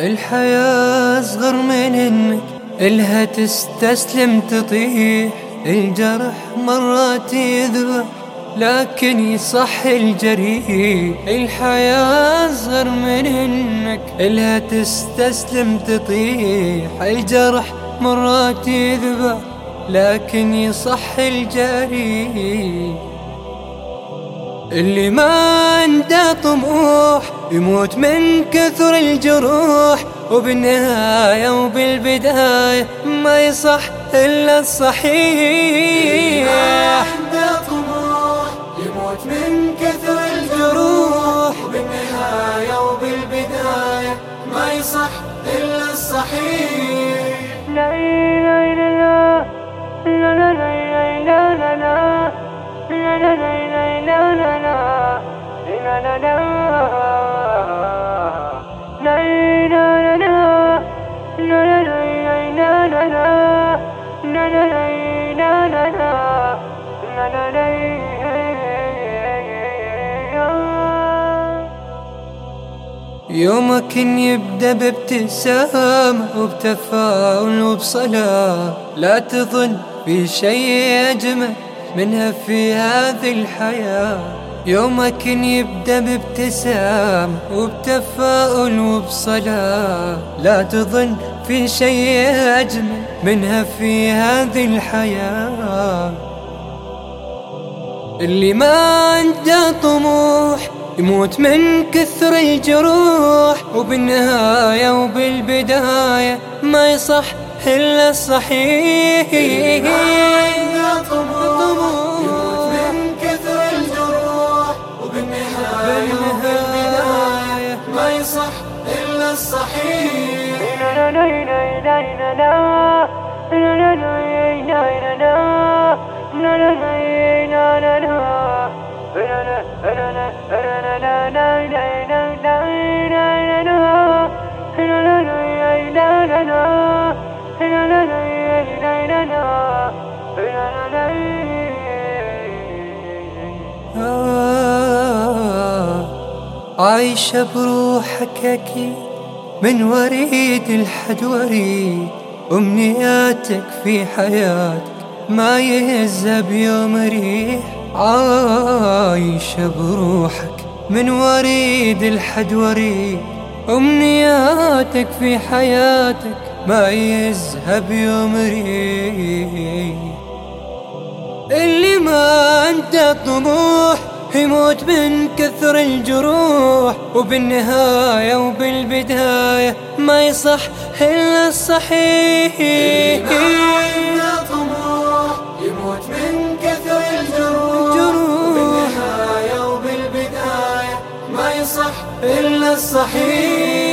الحياة أصغر من إنك إلها تستسلم تطيح الجرح مرات يذبح. لكن يصح الجريح الحياة أصغر من إنك إلها تستسلم تطيح. الجرح مرات يذبح لكن يصح الجريح اللي ما عنده طموح يموت من كثر الجروح. وبالنهاية وبالبداية ما يصح إلا الصحيح. من كثر الجروح وبالنهاية وبالبداية ما يصح إلا الصحيح لا لا لا لا لا لا لا لا لا لا لا يومك يبدأ بابتسامة وبتفاؤل وبصلاة. لا تظن في شيء أجمل منها في هذه الحياة. يومك يبدأ بابتسام وبتفاؤل وبصلاة. لا تظن في شيء أجمل منها في هذه الحياة. اللي ما عنده طموح يموت من كثر الجروح وبالنهاية وبالبداية ما يصح إلا الصحيح. يموت من كثر الجروح وبالنهاية وبالبداية ما يصح إلا الصحيح. لا لا لا عايشة بروحك أكيد من وريد الحد وريد أمنياتك في حياتك ما يهزها بيوم ريح. عايشة بروحك من وريد الحد وريد. أمنياتك في حياتك ما يذهب يوم ريح اللي ما عنده طموح يموت من كثر الجروح وبالنهاية وبالبداية ما يصح إلا الصحيح. صح إلا الصحيح.